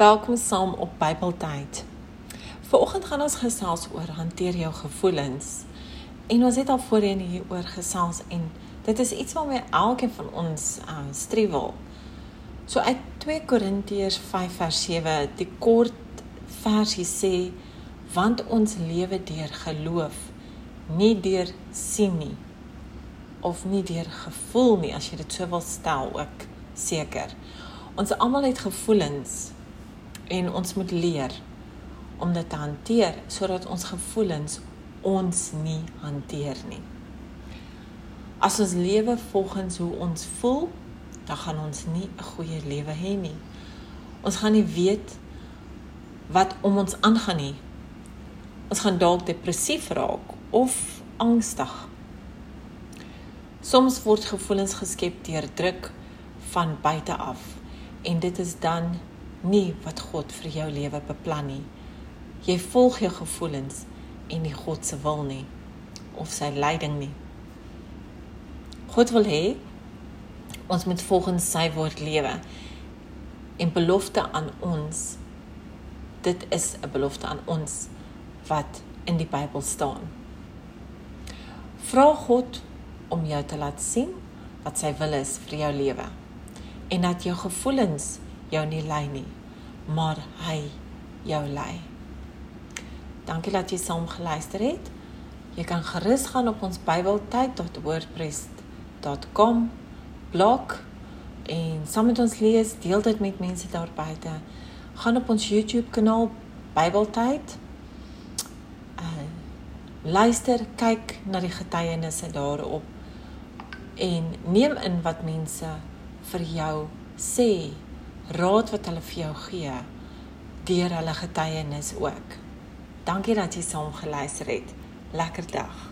Welkom saam op Bybeltyd. Vanoggend gaan ons gesels oor hanteer jou gevoelens. En ons het al voorheen hier oor gesels en dit is iets waarmee elkeen van ons uh, streewel. So uit 2 Korintiërs 5 vers 7, die kort versie sê want ons lewe deur geloof, nie deur sien nie of nie deur gevoel nie as jy dit so wil stel ook seker. Ons almal het gevoelens en ons moet leer om dit te hanteer sodat ons gevoelens ons nie hanteer nie. As ons lewe volgens hoe ons voel, dan gaan ons nie 'n goeie lewe hê nie. Ons gaan nie weet wat om ons aangaan nie. Ons gaan dalk depressief raak of angstig. Soms word gevoelens geskep deur druk van buite af en dit is dan nie wat God vir jou lewe beplan nie. Jy volg jou gevoelens en nie God se wil nie of sy leiding nie. God wil hê ons moet volgens sy woord lewe en belofte aan ons dit is 'n belofte aan ons wat in die Bybel staan. Vra God om jou te laat sien wat sy wil is vir jou lewe en dat jou gevoelens jou nie lei nie, maar hy jou lei. Dankie dat jy saam geluister het. Jy kan gerus gaan op ons bybeltyd.wordpress.com blog en saam met ons lees, deel dit met mense daar buite. Gaan op ons YouTube kanaal Bybeltyd. Uh luister, kyk na die getuienisse daarop en neem in wat mense vir jou sê raad wat hulle vir jou gee deur hulle getuienis ook. Dankie dat jy saam geluister het. Lekker dag.